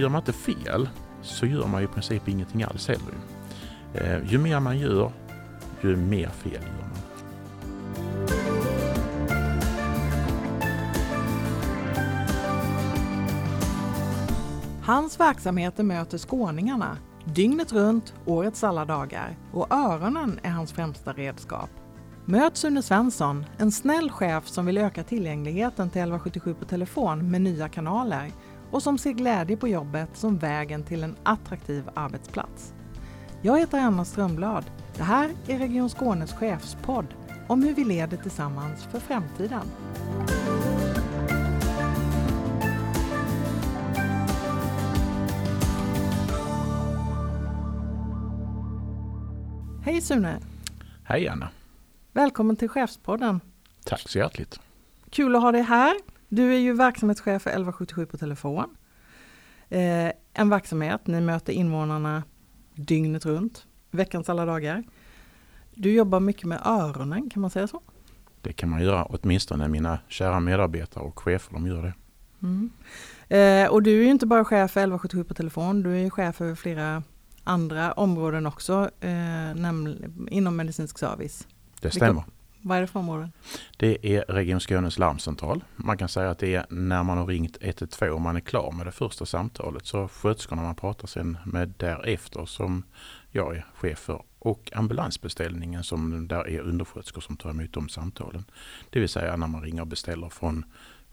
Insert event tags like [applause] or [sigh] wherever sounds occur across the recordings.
Gör man inte fel så gör man i princip ingenting alls heller. Eh, ju mer man gör, ju mer fel gör man. Hans verksamheter möter skåningarna dygnet runt, årets alla dagar och öronen är hans främsta redskap. Möt Sune Svensson, en snäll chef som vill öka tillgängligheten till 1177 på telefon med nya kanaler och som ser glädje på jobbet som vägen till en attraktiv arbetsplats. Jag heter Anna Strömblad. Det här är Region Skånes chefspodd om hur vi leder tillsammans för framtiden. Hej Sune! Hej Anna! Välkommen till Chefspodden! Tack så hjärtligt! Kul att ha dig här. Du är ju verksamhetschef för 1177 på telefon. Eh, en verksamhet, ni möter invånarna dygnet runt, veckans alla dagar. Du jobbar mycket med öronen, kan man säga så? Det kan man göra, åtminstone mina kära medarbetare och chefer, de gör det. Mm. Eh, och du är ju inte bara chef för 1177 på telefon, du är ju chef för flera andra områden också eh, inom medicinsk service. Det stämmer. Vilka, vad är det för områden? Det är Region Skånes larmcentral. Man kan säga att det är när man har ringt 112 och man är klar med det första samtalet. Så sköterskorna man pratar sen med därefter som jag är chef för. Och ambulansbeställningen som där är undersköterskor som tar emot de samtalen. Det vill säga när man ringer och beställer från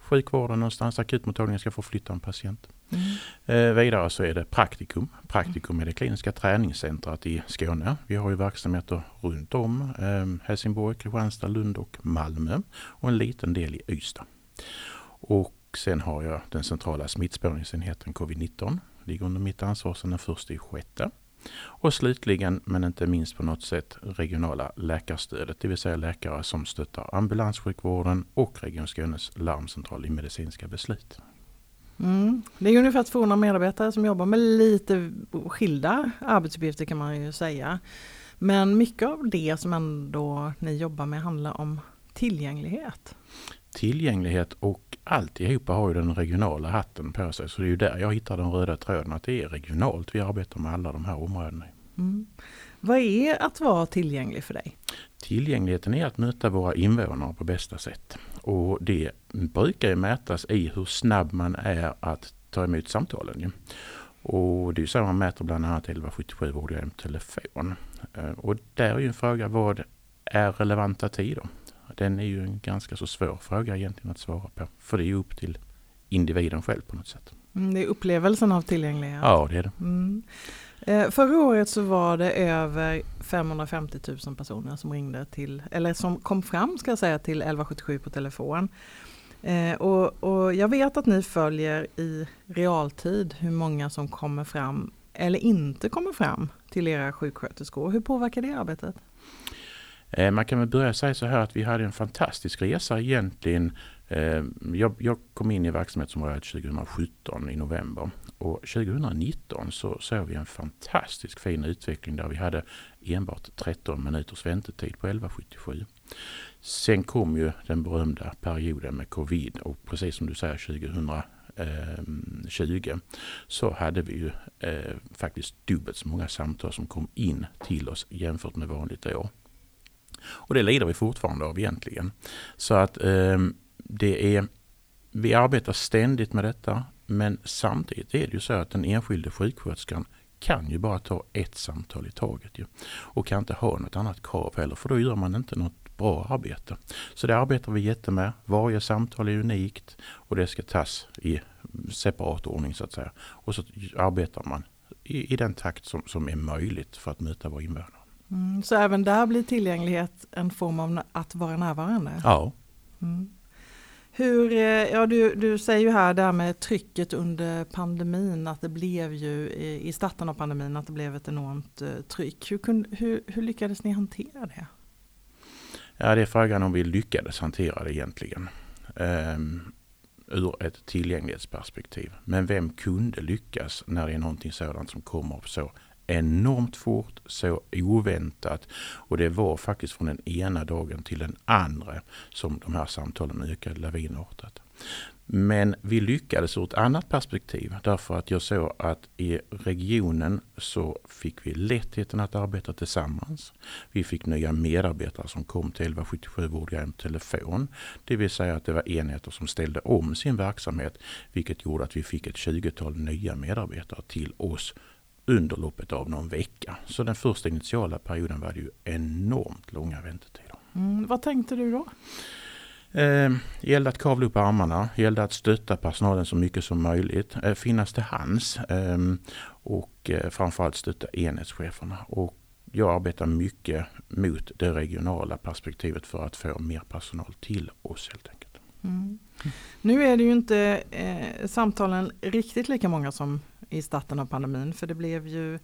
sjukvården någonstans, akutmottagningen ska få flytta en patient. Mm. Eh, vidare så är det Praktikum. Praktikum är det kliniska träningscentret i Skåne. Vi har ju verksamheter runt om. Eh, Helsingborg, Kristianstad, Lund och Malmö. Och en liten del i Ystad. Och sen har jag den centrala smittspårningsenheten covid-19. Ligger under mitt ansvar sedan den första i sjätte. Och slutligen, men inte minst på något sätt, regionala läkarstödet, det vill säga läkare som stöttar ambulanssjukvården och Region Skånes larmcentral i medicinska beslut. Mm. Det är ungefär 200 medarbetare som jobbar med lite skilda arbetsuppgifter kan man ju säga. Men mycket av det som ändå ni jobbar med handlar om tillgänglighet. Tillgänglighet och alltihopa har ju den regionala hatten på sig. Så det är ju där jag hittar den röda tråden, att det är regionalt vi arbetar med alla de här områdena. Mm. Vad är att vara tillgänglig för dig? Tillgängligheten är att möta våra invånare på bästa sätt. Och det brukar ju mätas i hur snabb man är att ta emot samtalen. Och det är så man mäter bland annat 1177 vårdgrejer telefon. Och där är ju en fråga, vad är relevanta tider? Den är ju en ganska så svår fråga egentligen att svara på. För det är ju upp till individen själv på något sätt. Mm, det är upplevelsen av tillgänglighet. Ja, det är det. Mm. Eh, förra året så var det över 550 000 personer som ringde till, eller som kom fram ska jag säga till 1177 på telefon. Eh, och, och, jag vet att ni följer i realtid hur många som kommer fram eller inte kommer fram till era sjuksköterskor. Hur påverkar det arbetet? Eh, man kan väl börja säga så här att vi hade en fantastisk resa egentligen. Eh, jag, jag kom in i verksamhetsområdet 2017 i november och 2019 så såg vi en fantastisk fin utveckling där vi hade enbart 13 minuters väntetid på 1177. Sen kom ju den berömda perioden med covid och precis som du säger 2020 eh, så hade vi ju faktiskt dubbelt så många samtal som kom in till oss jämfört med vanligt år. Och det lider vi fortfarande av egentligen. Så att eh, det är, vi arbetar ständigt med detta. Men samtidigt är det ju så att den enskilde sjuksköterskan kan ju bara ta ett samtal i taget ju. Och kan inte ha något annat krav heller för då gör man inte något bra arbete. Så det arbetar vi jättemed. Varje samtal är unikt och det ska tas i separat ordning så att säga. Och så arbetar man i, i den takt som, som är möjligt för att möta våra invånare. Mm, så även där blir tillgänglighet en form av att vara närvarande? Ja. Mm. Hur, eh, ja, du, du säger ju här det här med trycket under pandemin, att det blev ju i, i starten av pandemin att det blev ett enormt uh, tryck. Hur, kunde, hur, hur lyckades ni hantera det? Ja, det är frågan om vi lyckades hantera det egentligen. Um, ur ett tillgänglighetsperspektiv. Men vem kunde lyckas när det är någonting sådant som kommer så enormt fort, så oväntat och det var faktiskt från den ena dagen till den andra som de här samtalen ökade lavinartat. Men vi lyckades ur ett annat perspektiv därför att jag såg att i regionen så fick vi lättheten att arbeta tillsammans. Vi fick nya medarbetare som kom till 1177 Vårdgren telefon. Det vill säga att det var enheter som ställde om sin verksamhet vilket gjorde att vi fick ett 20-tal nya medarbetare till oss under loppet av någon vecka. Så den första initiala perioden var det ju enormt långa väntetider. Mm, vad tänkte du då? Eh, gällde att kavla upp armarna, gällde att stötta personalen så mycket som möjligt, eh, finnas till hands eh, och eh, framförallt stötta enhetscheferna. Och jag arbetar mycket mot det regionala perspektivet för att få mer personal till oss helt enkelt. Mm. Nu är det ju inte eh, samtalen riktigt lika många som i starten av pandemin för det blev ju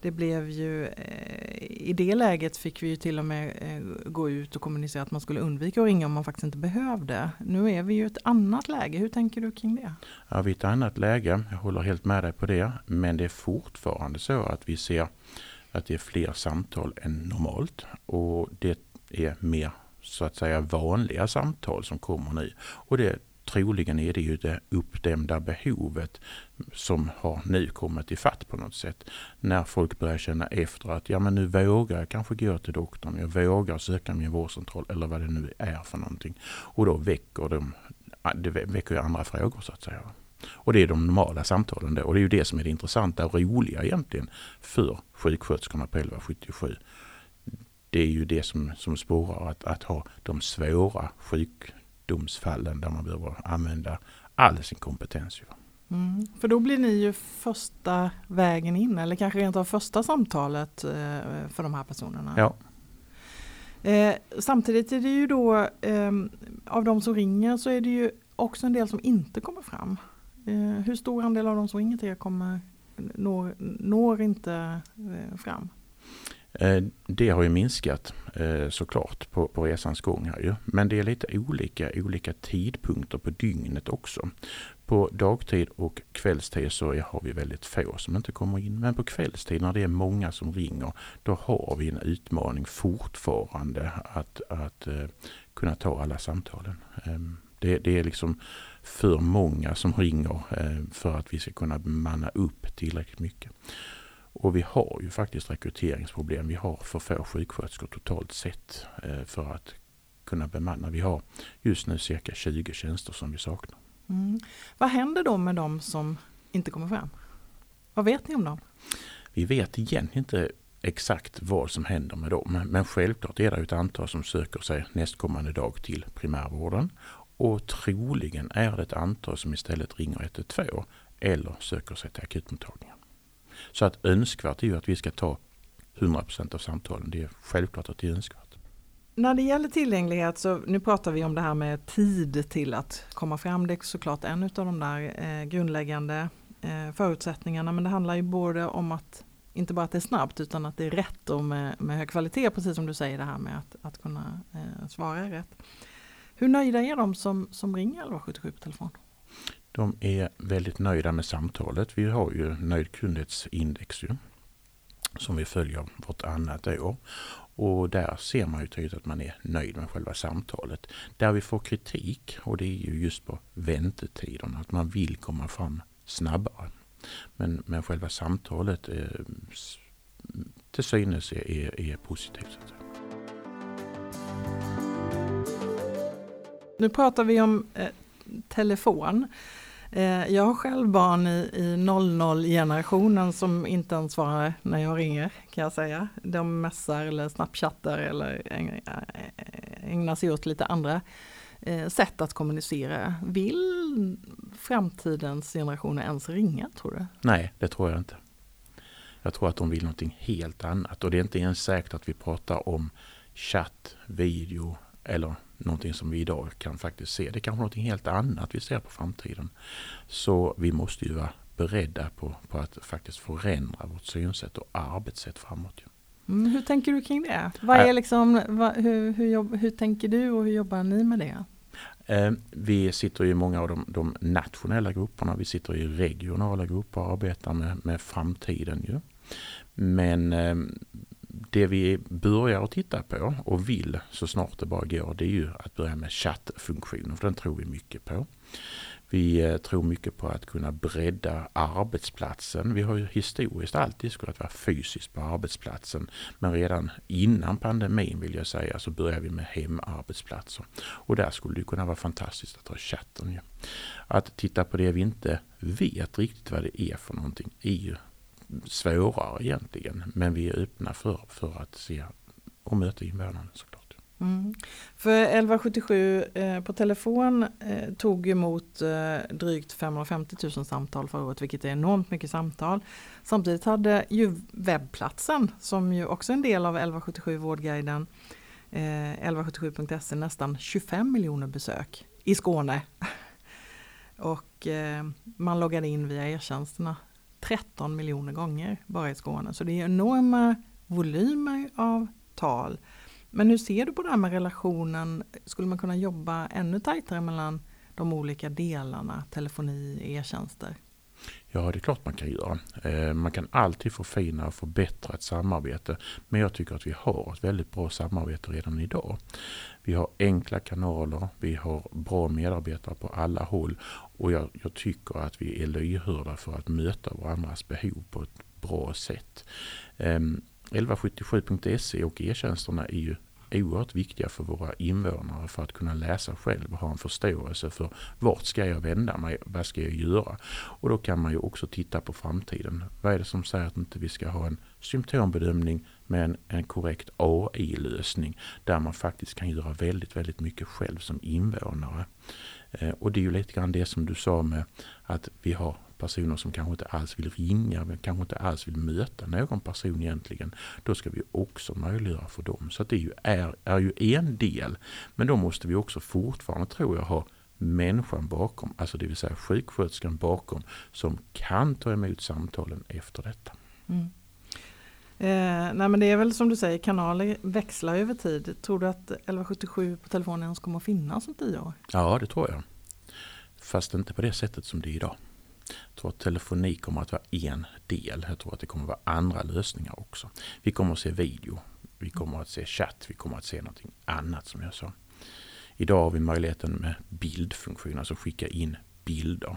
det blev ju, eh, i det läget fick vi ju till och med eh, gå ut och kommunicera att man skulle undvika att ringa om man faktiskt inte behövde. Nu är vi ju i ett annat läge. Hur tänker du kring det? Ja, vi är i ett annat läge. Jag håller helt med dig på det. Men det är fortfarande så att vi ser att det är fler samtal än normalt. Och det är mer så att säga vanliga samtal som kommer nu. Och det troligen är det ju det uppdämda behovet som har nu kommit i fatt på något sätt. När folk börjar känna efter att ja men nu vågar jag kanske gå till doktorn, jag vågar söka min vårdcentral eller vad det nu är för någonting. Och då väcker de, ah, det väcker ju andra frågor så att säga. Och det är de normala samtalen då. Och det är ju det som är det intressanta och roliga egentligen för sjuksköterskorna på 1177. Det är ju det som, som spårar att, att ha de svåra sjuk, sjukdomsfallen där man behöver använda all sin kompetens. Mm, för då blir ni ju första vägen in eller kanske rent av första samtalet eh, för de här personerna. Ja. Eh, samtidigt är det ju då eh, av de som ringer så är det ju också en del som inte kommer fram. Eh, hur stor andel av de som ringer till er kommer, når, når inte eh, fram? Eh, det har ju minskat eh, såklart på, på resans gång här ju. Men det är lite olika, olika tidpunkter på dygnet också. På dagtid och kvällstid så har vi väldigt få som inte kommer in. Men på kvällstid när det är många som ringer då har vi en utmaning fortfarande att, att eh, kunna ta alla samtalen. Ehm, det, det, är liksom för många som ringer för att vi ska kunna manna upp tillräckligt mycket. Och vi har ju faktiskt rekryteringsproblem. Vi har för få sjuksköterskor totalt sett eh, för att kunna bemanna. Vi har just nu cirka 20 tjänster som vi saknar. Mm. Vad händer då med de som inte kommer fram? Vad vet ni om dem? Vi vet egentligen inte exakt vad som händer med dem. Men självklart är det ett antal som söker sig nästkommande dag till primärvården. Och troligen är det ett antal som istället ringer 112 eller söker sig till akutmottagningen. Så att önskvärt är ju att vi ska ta 100% av samtalen. Det är självklart att det är önskvärt. När det gäller tillgänglighet så nu pratar vi om det här med tid till att komma fram. Det är såklart en av de där eh, grundläggande eh, förutsättningarna men det handlar ju både om att inte bara att det är snabbt utan att det är rätt och med, med hög kvalitet precis som du säger det här med att, att kunna eh, svara rätt. Hur nöjda är de som, som ringer 1177 på telefon? De är väldigt nöjda med samtalet. Vi har ju nöjdkundhetsindex ju, som vi följer vartannat år. Och där ser man ju tydligt att man är nöjd med själva samtalet. Där vi får kritik och det är ju just på väntetiderna, att man vill komma fram snabbare. Men, men själva samtalet eh, är, till synes är, är, är positivt. Nu pratar vi om eh, telefon. Eh, jag har själv barn i, i 00-generationen som inte ens svarar när jag ringer kan jag säga. De messar eller snapchattar eller eh, ägnar sig åt lite andra eh, sätt att kommunicera. Vill framtidens generationer ens ringa tror du? Nej, det tror jag inte. Jag tror att de vill någonting helt annat och det är inte ens säkert att vi pratar om chatt, video eller någonting som vi idag kan faktiskt se. Det är kanske någonting helt annat vi ser på framtiden. Så vi måste ju vara beredda på, på att faktiskt förändra vårt synsätt och arbetssätt framåt. Mm, hur tänker du kring det? Vad är liksom, vad, hur, hur, jobb, hur tänker du och hur jobbar ni med det? Eh, vi sitter i många av de, de, nationella grupperna, vi sitter i regionala grupper och arbetar med, med framtiden. Ju. Men eh, det vi börjar att titta på och vill så snart det bara går det är ju att börja med chattfunktionen för den tror vi mycket på. Vi eh, tror mycket på att kunna bredda arbetsplatsen. Vi har ju historiskt alltid skulle vara fysiskt på arbetsplatsen. Men redan innan pandemin vill jag säga så börjar vi med hemarbetsplatser. Och där skulle det kunna vara fantastiskt att ha chatten. Att titta på det vi inte vet riktigt vad det är för någonting är ju svårare egentligen. Men vi är öppna för, för att se och möta invånarna såklart. Mm. För 1177 eh, på telefon eh, tog emot eh, drygt 550 000 samtal förra året, vilket är enormt mycket samtal. Samtidigt hade ju webbplatsen, som ju också är en del av 1177 Vårdguiden, eh, 1177.se nästan 25 miljoner besök i Skåne. [laughs] Och eh, man loggade in via e-tjänsterna 13 miljoner gånger bara i Skåne. Så det är enorma volymer av tal. Men hur ser du på det här med relationen? Skulle man kunna jobba ännu tajtare mellan de olika delarna, telefoni, e-tjänster? Ja, det är klart man kan göra. Eh, man kan alltid förfina och förbättra ett samarbete. Men jag tycker att vi har ett väldigt bra samarbete redan idag. Vi har enkla kanaler, vi har bra medarbetare på alla håll och jag, jag tycker att vi är lyhörda för att möta varandras behov på ett bra sätt. Ehm, 1177.se och e-tjänsterna är ju oerhört viktiga för våra invånare för att kunna läsa själv och ha en förståelse för vart ska jag vända mig, vad ska jag göra? Och då kan man ju också titta på framtiden. Vad är det som säger att inte vi ska ha en symptombedömning med en, en korrekt AI-lösning där man faktiskt kan göra väldigt, väldigt mycket själv som invånare. Eh, och det är ju lite grann det som du sa med att vi har personer som kanske inte alls vill ringa, men kanske inte alls vill möta någon person egentligen. Då ska vi också möjliggöra för dem. Så det är ju, är, är ju en del. Men då måste vi också fortfarande, tror jag, ha människan bakom, alltså det vill säga sjuksköterskan bakom, som kan ta emot samtalen efter detta. Mm. Eh, nej men det är väl som du säger, kanaler växlar över tid. Tror du att 1177 på telefonen ens kommer att finnas om tio år? Ja, det tror jag. Fast inte på det sättet som det är idag. Jag tror att telefoni kommer att vara en del. Jag tror att det kommer att vara andra lösningar också. Vi kommer att se video. Vi kommer att se chatt. Vi kommer att se någonting annat som jag sa. Idag har vi möjligheten med bildfunktion, alltså skicka in bilder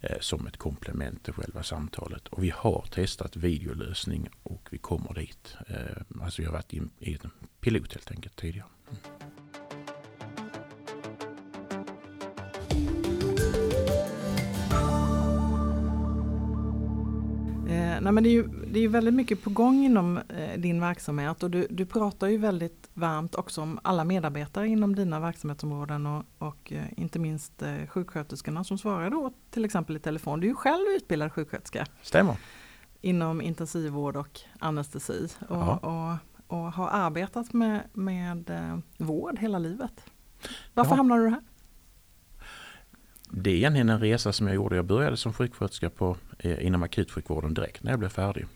eh, som ett komplement till själva samtalet. Och vi har testat videolösning och vi kommer dit. Eh, alltså vi har varit i, i en pilot helt enkelt tidigare. Mm. Nej men det är ju det är väldigt mycket på gång inom eh, din verksamhet och du, du pratar ju väldigt varmt också om alla medarbetare inom dina verksamhetsområden och, och eh, inte minst eh, sjuksköterskorna som svarar då till exempel i telefon. Du är ju själv utbildad sjuksköterska. Stämmer. Inom intensivvård och anestesi och, och, och, har arbetat med, med eh, vård hela livet. Varför ja. hamnade du här? Det är egentligen en resa som jag gjorde. Jag började som sjuksköterska på, eh, inom akutsjukvården direkt när jag blev färdig.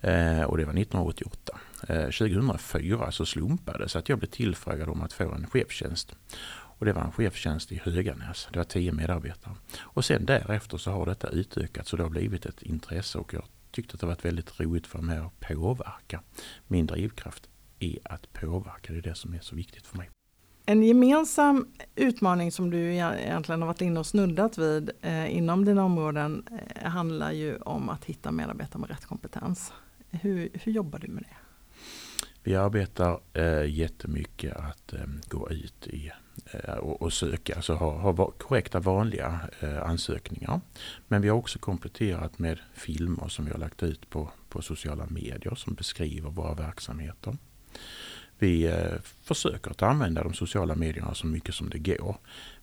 Eh, och det var 1988. Eh, 2004 så slumpade så att jag blev tillfrågad om att få en chefstjänst. Och det var en chefstjänst i Höganäs. Det var tio medarbetare. Och sen därefter så har detta utökats och det har blivit ett intresse och jag tyckte att det var väldigt roligt för mig att påverka. Min drivkraft är att påverka. Det är det som är så viktigt för mig. En gemensam utmaning som du egentligen har varit inne och snuddat vid eh, inom dina områden eh, handlar ju om att hitta medarbetare med rätt kompetens. Hur, hur jobbar du med det? Vi arbetar eh, jättemycket att eh, gå ut i, eh, och, och, söka, alltså ha, ha korrekta vanliga eh, ansökningar. Men vi har också kompletterat med filmer som vi har lagt ut på, på sociala medier som beskriver våra verksamheter. Vi eh, försöker att använda de sociala medierna så mycket som det går.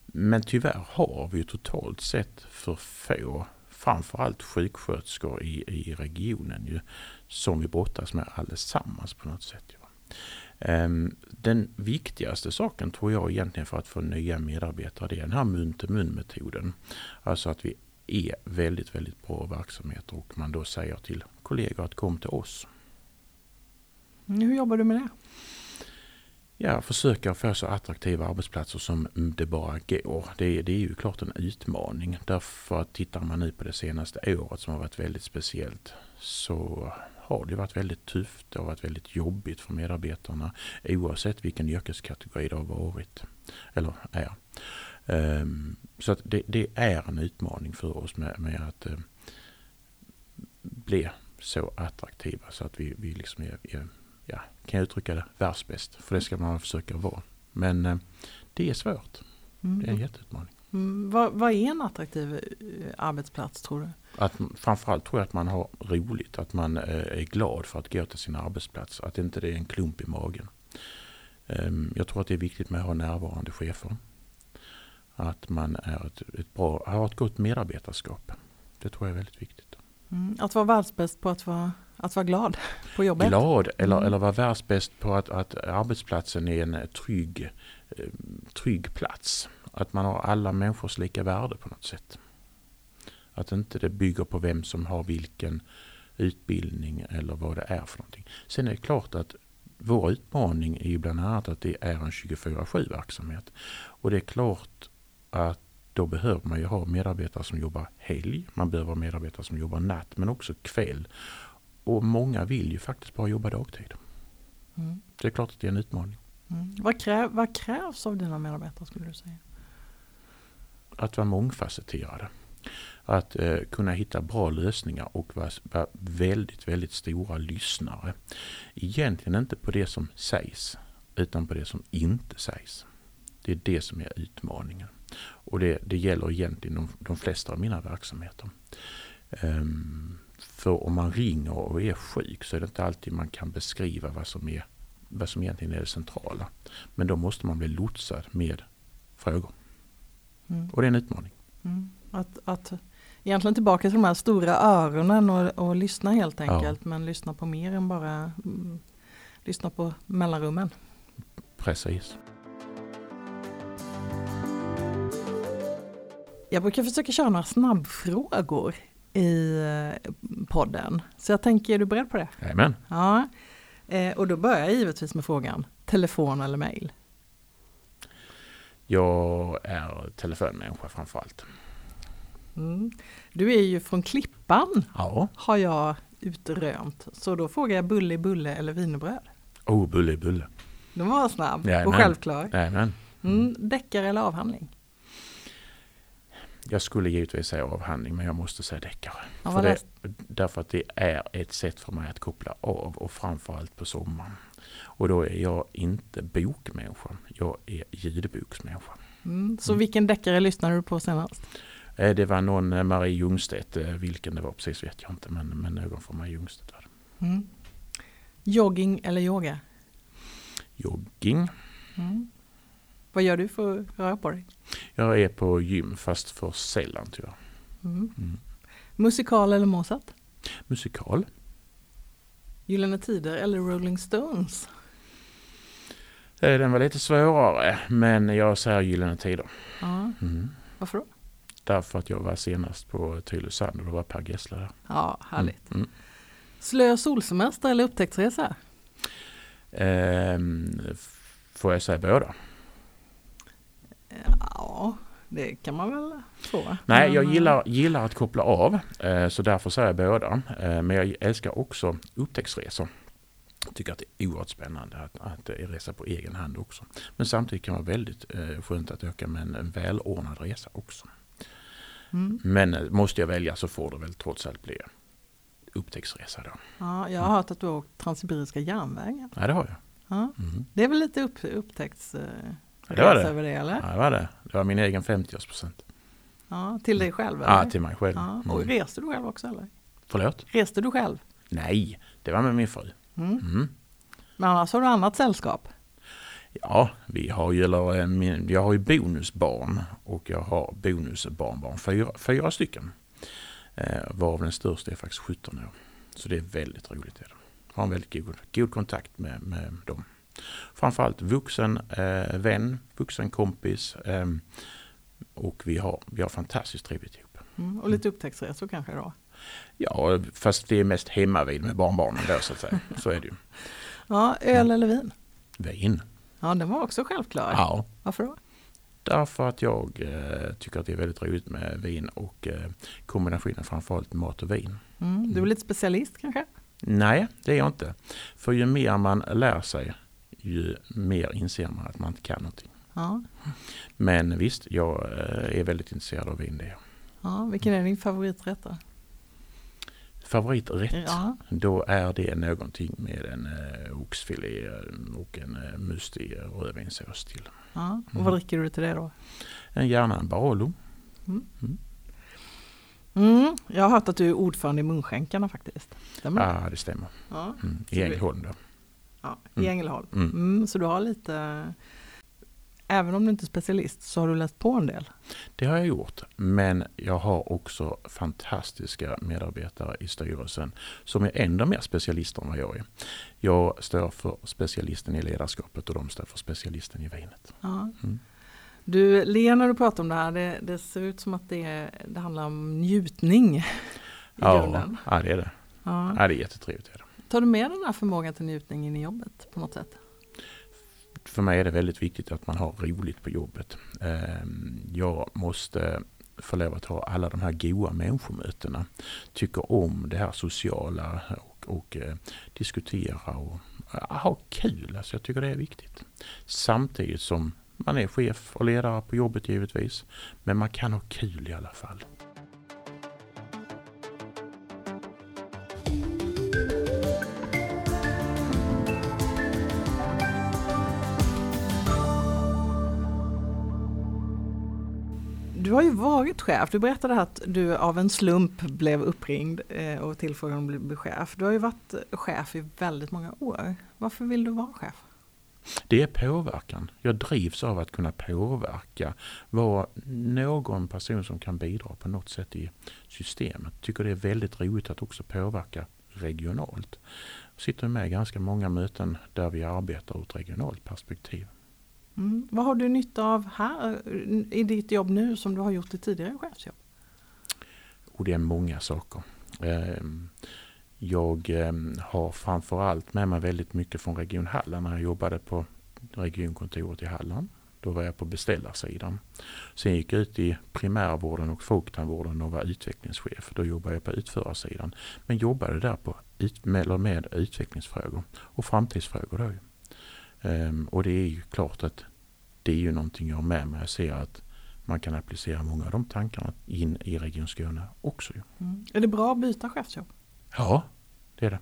Men tyvärr har vi totalt sett för få, framförallt sjuksköterskor i, i regionen ju, som vi brottas med allesammans på något sätt. Ja. Ehm, den viktigaste saken tror jag egentligen för att få nya medarbetare det är den här mun-till-mun metoden. Alltså att vi är väldigt, väldigt bra verksamheter och man då säger till kollegor att kom till oss. Hur jobbar du med det? Ja, försöka få så attraktiva arbetsplatser som det bara går. Det, det är ju klart en utmaning. Därför att tittar man nu på det senaste året som har varit väldigt speciellt så har det varit väldigt tufft. Det har varit väldigt jobbigt för medarbetarna oavsett vilken yrkeskategori det har varit eller är. Ehm, så att det, det, är en utmaning för oss med, med att eh, bli så attraktiva så att vi, vi liksom är, är, ja, kan jag uttrycka det, världsbäst. För det ska man försöka vara. Men uh, det är svårt. Mm. Det är en jätteutmaning. Mm. Vad, vad är en attraktiv eh, arbetsplats tror du? Att, framförallt tror jag att man har roligt, att man är glad för att gå till sin arbetsplats. Att inte det är en klump i magen. Um, jag tror att det är viktigt med att ha närvarande chefer. Att man är ett, ett bra, har ett gott medarbetarskap. Det tror jag är väldigt viktigt. Mm, att vara världsbäst på att vara, att vara glad på jobbet. Glad eller, mm. eller vara världsbäst på att, att arbetsplatsen är en trygg, eh, trygg plats. Att man har alla människors lika värde på något sätt. Att inte det bygger på vem som har vilken utbildning eller vad det är för någonting. Sen är det klart att vår utmaning är ju bland annat att det är en 24-7 verksamhet. Och det är klart att då behöver man ju ha medarbetare som jobbar helg. Man behöver ha medarbetare som jobbar natt men också kväll. Och många vill ju faktiskt bara jobba dagtid. Mm. Det är klart att det är en utmaning. Mm. Vad, kräv, vad krävs av dina medarbetare skulle du säga? Att vara mångfacetterade. Att eh, kunna hitta bra lösningar och vara, vara väldigt, väldigt stora lyssnare. Egentligen inte på det som sägs utan på det som inte sägs. Det är det som är utmaningen. Och det, det gäller egentligen de, de flesta av mina verksamheter. Um, för om man ringer och är sjuk så är det inte alltid man kan beskriva vad som, är, vad som egentligen är det centrala. Men då måste man bli lotsad med frågor. Mm. Och det är en utmaning. Mm. Att, att egentligen tillbaka till de här stora öronen och, och lyssna helt enkelt. Ja. Men lyssna på mer än bara mm, lyssna på mellanrummen. Precis. Jag brukar försöka köra några snabbfrågor i eh, podden. Så jag tänker, är du beredd på det? Jajamän. Ja. Eh, och då börjar jag givetvis med frågan, telefon eller mail? Jag är telefonmänniska framförallt. Mm. Du är ju från Klippan, ja. har jag utrönt. Så då frågar jag bulle bulle eller wienerbröd? Oh, bulle bulle. Den var snabb Jajamän. och självklar. Jajamän. Mm. Deckare eller avhandling? Jag skulle givetvis säga avhandling men jag måste säga deckare. Ja, för det, därför att det är ett sätt för mig att koppla av och framförallt på sommaren. Och då är jag inte bokmänniska, jag är ljudboksmänniska. Mm, så mm. vilken deckare lyssnade du på senast? Eh, det var någon eh, Marie Ljungstedt, eh, vilken det var precis vet jag inte men, men någon från Marie Ljungstedt var det. Mm. Jogging eller yoga? Jogging. Mm. Vad gör du för att röra på dig? Jag är på gym fast för sällan tyvärr. Mm. Mm. Musikal eller Mozart? Musikal. Gyllene Tider eller Rolling Stones? Den var lite svårare men jag säger Gyllene Tider. Ja. Mm. Varför då? Därför att jag var senast på Tylösand och då var Per Gessle där. Ja, härligt. Mm. mm. Slö solsemester eller upptäcktsresa? Ehm, får jag säga båda? Ja, det kan man väl få. Nej, jag gillar, gillar att koppla av eh, så därför säger jag båda. Eh, men jag älskar också upptäcktsresor. Jag tycker att det är oerhört spännande att, att resa på egen hand också. Men samtidigt kan det vara väldigt eh, skönt att åka med en, en välordnad resa också. Mm. Men måste jag välja så får det väl trots allt bli upptäcktsresa då. Ja, jag har hört att du har åkt Transsibiriska järnvägen. Ja, det har jag. Ja. Mm. Det är väl lite upp, upptäckts... Det var det. Över det, eller? Ja, det var det. Det var min egen 50-årspresent. Ja, till dig själv? Eller? Ja, till mig själv. Ja. Och mm. reste du själv också eller? Förlåt? Reste du själv? Nej, det var med min fru. Mm. Mm. Men annars har du annat sällskap? Ja, vi har ju, eller, jag har ju bonusbarn och jag har bonusbarnbarn, fyra, fyra stycken. Eh, varav den största är faktiskt 17 år. Så det är väldigt roligt. Jag har en väldigt god, god kontakt med, med dem framförallt vuxen eh, vän, vuxen kompis. Eh, och vi har, vi har fantastiskt trevligt ihop. Mm, och lite upptäcktsresor kanske då? Ja, fast det är mest hemma vid med barnbarnen då så att säga. Så är det ju. [laughs] Ja, öl eller vin? Vin. Ja, den var också självklar. Ja. Varför då? Därför att jag eh, tycker att det är väldigt roligt med vin och eh, kombinationen framförallt mat och vin. Mm, du är lite specialist kanske? Nej, det är jag inte. För ju mer man lär sig, ju mer inser man att man inte kan någonting. Ja. Men visst, jag eh, är väldigt intresserad av vin. Det. Ja, vilken är din favoriträtt då? Favoriträtt? Ja. Då är det någonting med en eh, oxfilé och en eh, mustig rödvinssås till. Ja. Och Mm. vad dricker du till det då? En gärna en Barolo. Mm, jag har hört att du är ordförande i Munskänkarna faktiskt. Stämmer det? Ja, det stämmer. Ja. Mm. I Ängelholm då. Ja, I Mm. Ängelholm. Mm. Mm, så du har lite, även om du inte är specialist så har du läst på en del. Det har jag gjort, men jag har också fantastiska medarbetare i styrelsen som är ännu mer specialister än vad jag är. Jag står för specialisten i ledarskapet och de står för specialisten i vinet. Ja. Mm. Du ler när du pratar om det här. Det, det ser ut som att det, det handlar om njutning i Ja, grunden. ja, det är det. Ja. Ja, det är jättetrevligt. Är det. Tar du med den här förmågan till njutning in i jobbet på något sätt? För mig är det väldigt viktigt att man har roligt på jobbet. Ehm, jag måste få lov att ha alla de här goa människomötena. Tycker om det här sociala och, och eh, diskutera och eh, ha kul. Alltså jag tycker det är viktigt. Samtidigt som man är chef och ledare på jobbet givetvis. Men man kan ha kul i alla fall. Du har ju varit chef. Du berättade att du av en slump blev uppringd eh, och tillfrågad om att bli chef. Du har ju varit chef i väldigt många år. Varför vill du vara chef? Det är påverkan. Jag drivs av att kunna påverka. Vara någon person som kan bidra på något sätt i systemet. Tycker det är väldigt roligt att också påverka regionalt. Jag sitter med i ganska många möten där vi arbetar ur ett regionalt perspektiv. Mm. Vad har du nytta av här eh, i ditt jobb nu som du har gjort i tidigare chefsjobb? Och det är många saker. Ehm, jag ehm, har framförallt med mig väldigt mycket från Region Halland när jag jobbade på regionkontoret i Halland. Då var jag på beställarsidan. Sen gick jag ut i primärvården och folktandvården och var utvecklingschef. Då jobbade jag på utförarsidan. Men jobbade där på med, med utvecklingsfrågor och framtidsfrågor. Då. Ehm, Och det är ju klart att det är ju någonting jag har med mig. Jag ser att man kan applicera många av de tankarna in i Region Skåne också. Mm. Är det bra att byta chefsjobb? Ja, det är det.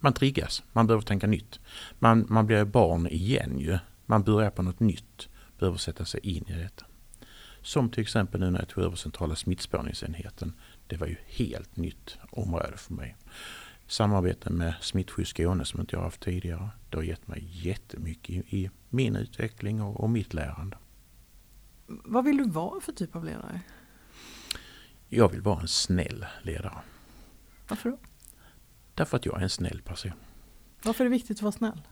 Man triggas, man behöver tänka nytt. Man, man blir barn igen ju. Man börjar på något nytt, behöver sätta sig in i detta. Som till exempel nu när jag tog över centrala smittspårningsenheten. Det var ju helt nytt område för mig. Samarbete med Smittskydd Skåne som inte jag haft tidigare. Det har gett mig jättemycket i, min utveckling och, mitt lärande. Vad vill du vara för typ av ledare? Jag vill vara en snäll ledare. Varför då? Därför att jag är en snäll person. Varför är det viktigt att vara snäll?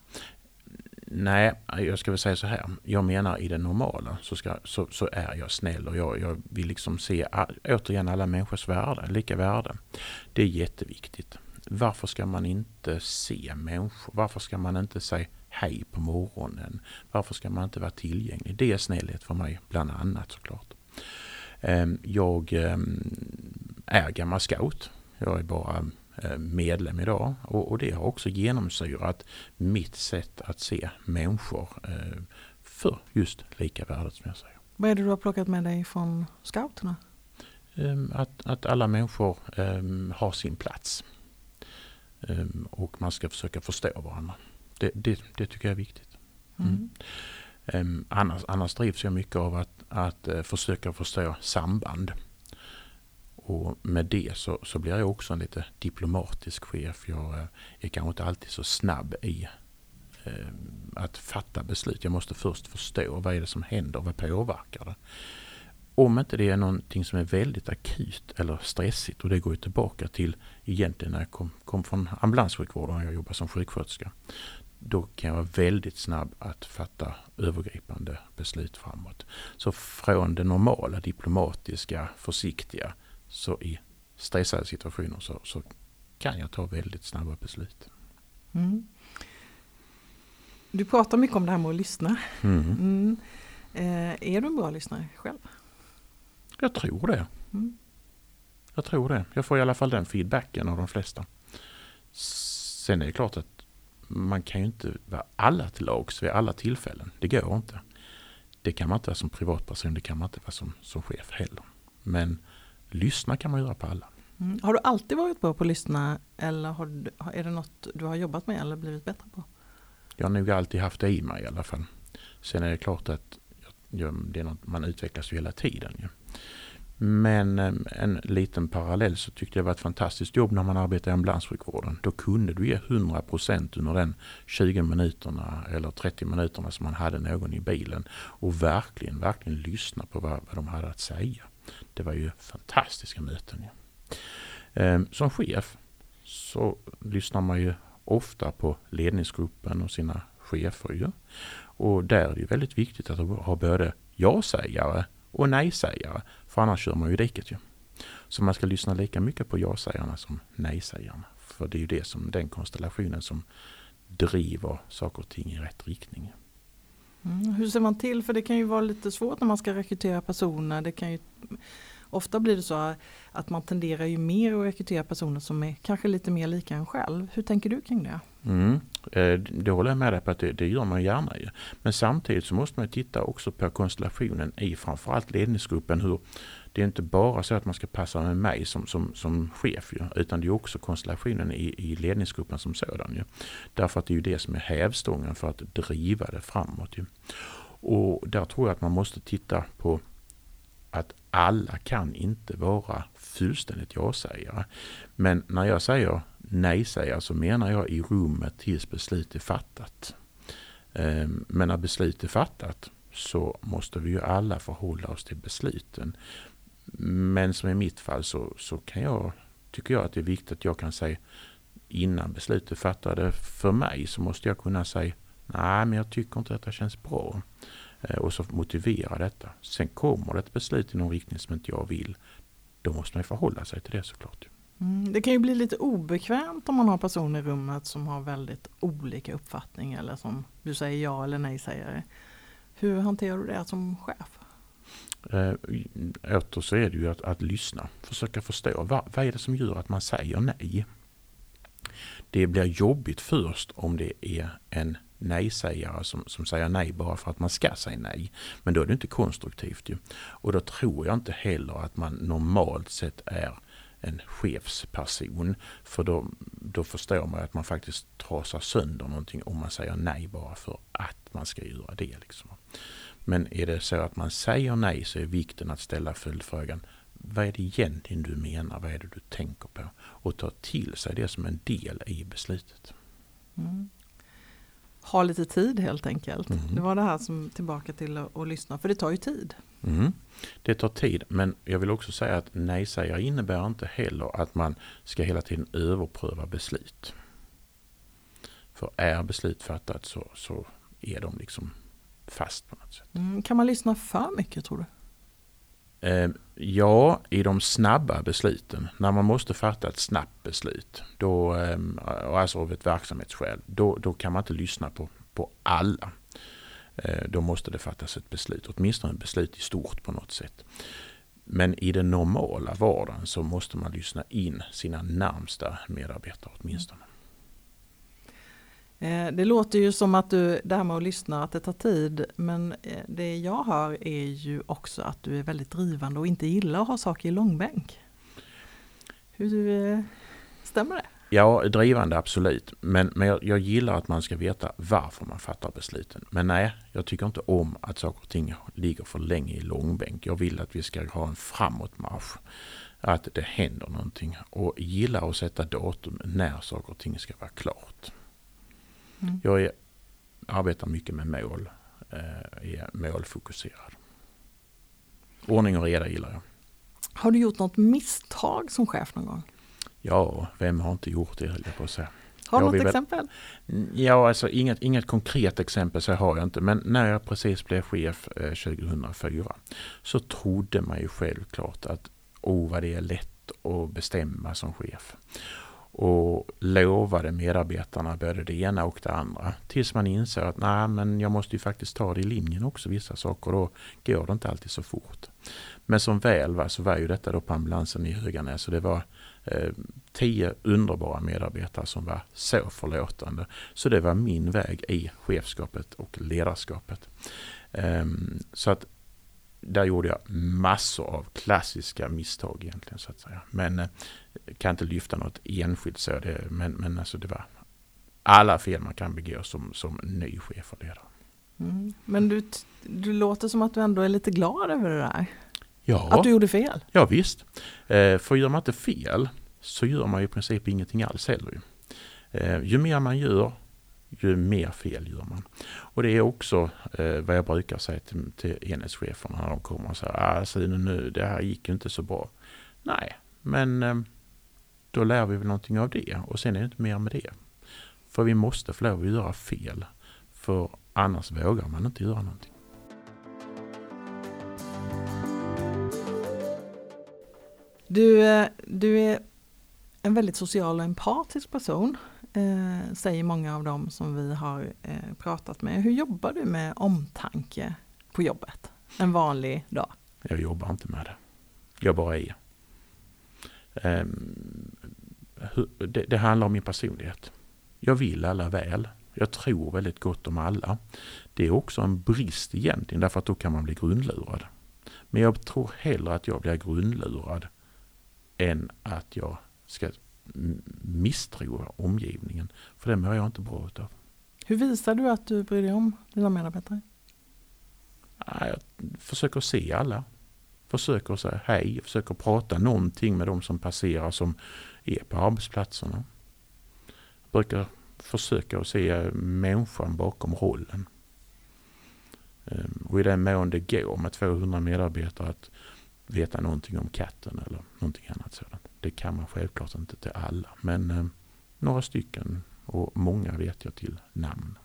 Nej, jag ska väl säga så här. Jag menar i det normala så, ska, så, så är jag snäll och jag, jag vill liksom se återigen alla människors värde, lika värde. Det är jätteviktigt. Varför ska man inte se människor? Varför ska man inte säga hej på morgonen? Varför ska man inte vara tillgänglig? Det är snällhet för mig, bland annat såklart. Ehm, Jag ehm, är gammal scout. Jag är bara eh, medlem idag och, det har också genomsyrat mitt sätt att se människor eh, för just lika värdet som jag säger. Vad är det du har plockat med dig från scouterna? Ehm, Att, att alla människor har sin plats och man ska försöka förstå varandra. Det, det, det tycker jag är viktigt. Mm. Ehm, Annars, annars drivs jag mycket av att, att eh, försöka förstå samband. Och med det så, så blir jag också en lite diplomatisk chef. Jag eh, är kanske inte alltid så snabb i eh, att fatta beslut. Jag måste först förstå vad är det som händer och vad påverkar det. Om inte det är någonting som är väldigt akut eller stressigt och det går ju tillbaka till egentligen när jag kom, kom från ambulanssjukvården och jag jobbade som sjuksköterska. Då kan jag vara väldigt snabb att fatta övergripande beslut framåt. Så från det normala, diplomatiska, försiktiga, så i stressade situationer så, så kan jag ta väldigt snabba beslut. Mm. Du pratar mycket om det här med att lyssna. Mm. Mm. Eh, är du en bra lyssnare själv? Jag tror det. Mm. Jag tror det. Jag får i alla fall den feedbacken av de flesta. Sen är det klart att man kan ju inte vara alla till lags vid alla tillfällen. Det går inte. Det kan man inte vara som privatperson, det kan man inte vara som, som chef heller. Men lyssna kan man göra på alla. Mm. Har du alltid varit bra på att lyssna eller har är det något du har jobbat med eller blivit bättre på? Jag har nog alltid haft det i mig i alla fall. Sen är det klart att det är något, man utvecklas ju hela tiden. Ju. Men ehm, en liten parallell så tyckte jag det var ett fantastiskt jobb när man arbetade i ambulanssjukvården. Då kunde du ge 100% under den 20 minuterna eller 30 minuterna som man hade någon i bilen och verkligen, verkligen lyssna på vad, vad de hade att säga. Det var ju fantastiska möten. Ja. Ehm, som chef så lyssnar man ju ofta på ledningsgruppen och sina chefer. Ju. Och där är det väldigt viktigt att ha både ja-sägare och nej-sägare. För annars kör man ju diket ju. Så man ska lyssna lika mycket på ja-sägarna som nej-sägarna. För det är ju det som den konstellationen som driver saker och ting i rätt riktning. Mm, hur ser man till? För det kan ju vara lite svårt när man ska rekrytera personer. Det kan ju, ofta blir det så att man tenderar ju mer att rekrytera personer som är kanske lite mer lika en själv. Hur tänker du kring det? Mm, eh, det håller jag med dig på att det, det gör man gärna ju. Men samtidigt så måste man titta också på konstellationen i framförallt ledningsgruppen. Hur, det är inte bara så att man ska passa med mig som, som, som chef ju, utan det är också konstellationen i, i ledningsgruppen som sådan. Ju. Därför att det är ju det som är hävstången för att driva det framåt. Ju. Och där tror jag att man måste titta på att alla kan inte vara fullständigt ja-sägare. Men när jag säger nej-sägare så menar jag i rummet tills beslut är fattat. Ehm, men när beslut är fattat så måste vi ju alla förhålla oss till besluten. Men som i mitt fall så, så kan jag, tycker jag att det är viktigt att jag kan säga innan beslutet fattade för mig så måste jag kunna säga nej men jag tycker inte att det känns bra. Eh, och så motivera detta. Sen kommer det ett beslut i någon riktning som inte jag vill. Då måste man förhålla sig till det såklart. Mm, det kan ju bli lite obekvämt om man har personer i rummet som har väldigt olika uppfattning eller som du säger ja eller nej sägare. Hur hanterar du det som chef? Eh, åter så är det ju att, att lyssna, försöka förstå vad, vad är det som gör att man säger nej. Det blir jobbigt först om det är en nej-sägare som, som säger nej bara för att man ska säga nej. Men då är det inte konstruktivt ju. Och då tror jag inte heller att man normalt sett är en chefsperson. För då, då förstår man att man faktiskt trasar sönder någonting om man säger nej bara för att man ska göra det. Liksom. Men är det så att man säger nej så är vikten att ställa följdfrågan vad är det egentligen du menar? Vad är det du tänker på? Och ta till sig det som en del i beslutet. Mm ha lite tid helt enkelt. Mm. Det var det här som tillbaka till att, att lyssna, för det tar ju tid. Mm. Det tar tid, men jag vill också säga att nej-sägare innebär inte heller att man ska hela tiden överpröva beslut. För är beslut fattat så, så är de liksom fast på något sätt. Mm. Kan man lyssna för mycket tror du? Eh, ja, i de snabba besluten, när man måste fatta ett snabbt beslut, då, eh, alltså av ett verksamhetsskäl, då, då kan man inte lyssna på, på alla. Eh, då måste det fattas ett beslut, åtminstone ett beslut i stort på något sätt. Men i den normala vardagen så måste man lyssna in sina närmsta medarbetare åtminstone. Mm. Eh, det låter ju som att du, det här med att lyssna, att det tar tid. Men eh, det jag hör är ju också att du är väldigt drivande och inte gillar att ha saker i långbänk. Hur eh, stämmer det? Ja, drivande absolut. Men, men jag, jag, gillar att man ska veta varför man fattar besluten. Men nej, jag tycker inte om att saker och ting ligger för länge i långbänk. Jag vill att vi ska ha en framåtmarsch. Att det händer någonting. Och gillar att sätta datum när saker och ting ska vara klart. Mm. Jag är, arbetar mycket med mål, eh, är målfokuserad. Ordning och reda gillar jag. Har du gjort något misstag som chef någon gång? Ja, vem har inte gjort det höll jag på att säga. Har du något exempel? Ja, alltså inget, inget konkret exempel så har jag inte. Men när jag precis blev chef eh, 2004 så trodde man ju självklart att oh vad det är lätt att bestämma som chef och lovade medarbetarna både det ena och det andra. Tills man insåg att nej, men jag måste ju faktiskt ta det i linjen också vissa saker. Då går det inte alltid så fort. Men som väl var så var ju detta då på ambulansen i Höganäs och det var eh, tio underbara medarbetare som var så förlåtande. Så det var min väg i chefskapet och ledarskapet. Eh, så att där gjorde jag massor av klassiska misstag egentligen så att säga. Men eh, kan inte lyfta något enskilt så. Det, men, men alltså det var alla fel man kan begå som, som ny chef och ledare. Mm. Men du, du låter som att du ändå är lite glad över det där. Ja, Att du gjorde fel. ja visst. Eh, för gör man inte fel så gör man ju i princip ingenting alls heller. ju. Eh, ju mer man gör, ju mer fel gör man. Och det är också eh, vad jag brukar säga till, till enhetscheferna när de kommer och säger ah, Sune, nu, det här gick ju inte så bra. Nej, men eh, då lär vi väl någonting av det och sen är det inte mer med det. För vi måste få lov att göra fel. För annars vågar man inte göra någonting. Du, eh, du är en väldigt social och empatisk person, eh, säger många av dem som vi har eh, pratat med. Hur jobbar du med omtanke på jobbet? En vanlig dag? Jag jobbar inte med det. Jag bara är. Hur- det, det handlar om min personlighet. Jag vill alla väl. Jag tror väldigt gott om alla. Det är också en brist egentligen därför att då kan man bli grundlurad. Men jag tror hellre att jag blir grundlurad än att jag ska misstro omgivningen. För det mår jag inte bra utav. Hur visar du att du bryr dig om dina medarbetare? Jag försöker se alla. Försöker säga hej, försöker prata någonting med de som passerar som är på arbetsplatserna. Brukar försöka att se människan bakom rollen. Ehm, Och i den mån det går med 200 medarbetare att veta någonting om katten eller någonting annat sådant. Det kan man självklart inte till alla, men eh, några stycken och många vet jag till namn.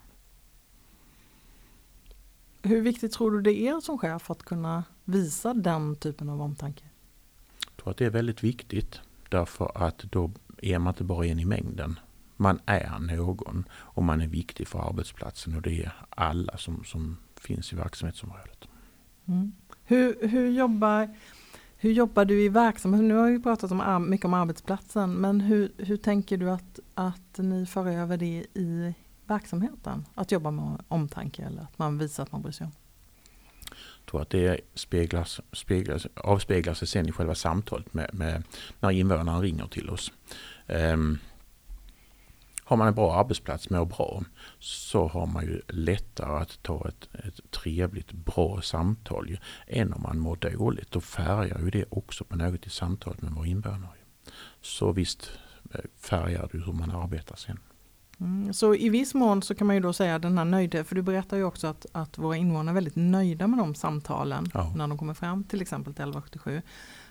Hur viktigt tror du det är som chef att kunna visa den typen av omtanke? Jag tror att det är väldigt viktigt därför att då är man inte bara en i mängden. Man är någon och man är viktig för arbetsplatsen och det är alla som, som finns i verksamhetsområdet. Mm. Hur, hur, jobbar, hur jobbar du i verksamheten? Nu har vi pratat om, mycket om arbetsplatsen, men hur, hur tänker du att, att ni för över det i verksamheten? Att jobba med omtanke eller att man visar att man bryr sig om? Jag tror att det speglas, speglas, avspeglar sig sen i själva samtalet med, med när invånarna ringer till oss. Um, har man en bra arbetsplats, mår bra, så har man ju lättare att ta ett, ett trevligt, bra samtal ju, än om man mår dåligt. Då färgar ju det också på något i samtalet med våra invånare. Så visst eh, färgar det hur man arbetar sen. Mm. Så i viss mån så kan man ju då säga den här nöjdhet, för du berättar ju också att, att våra invånare är väldigt nöjda med de samtalen Ja. när de kommer fram till exempel till 1177.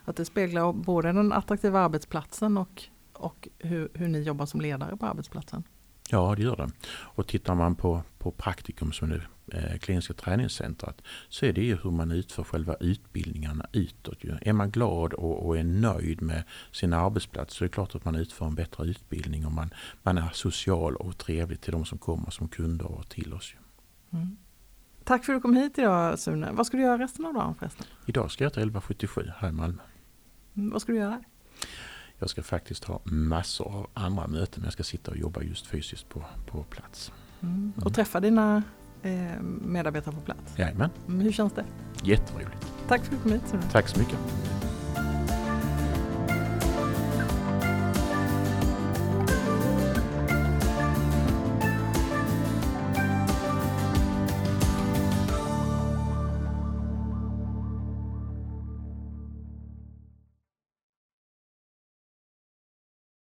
Att det speglar både den attraktiva arbetsplatsen och, och hur, hur ni jobbar som ledare på arbetsplatsen. Ja, det gör det. Och tittar man på, på praktikum som det kliniska träningscentret så är det ju hur man utför själva utbildningarna utåt. Är man glad och, är nöjd med sin arbetsplats så är det klart att man utför en bättre utbildning och man, man är social och trevlig till de som kommer som kunder och till oss. Mm. Tack för att du kom hit idag Sune. Vad ska du göra resten av dagen förresten? Idag ska jag till 1177 här i Malmö. Mm, vad ska du göra? Jag ska faktiskt ha massor av andra möten men jag ska sitta och jobba just fysiskt på, på plats. Mm. Och träffa dina eh, medarbetare på plats. Jajamän, Mm, hur känns det? jätteroligt. Tack för att du kom hit. Tack så mycket.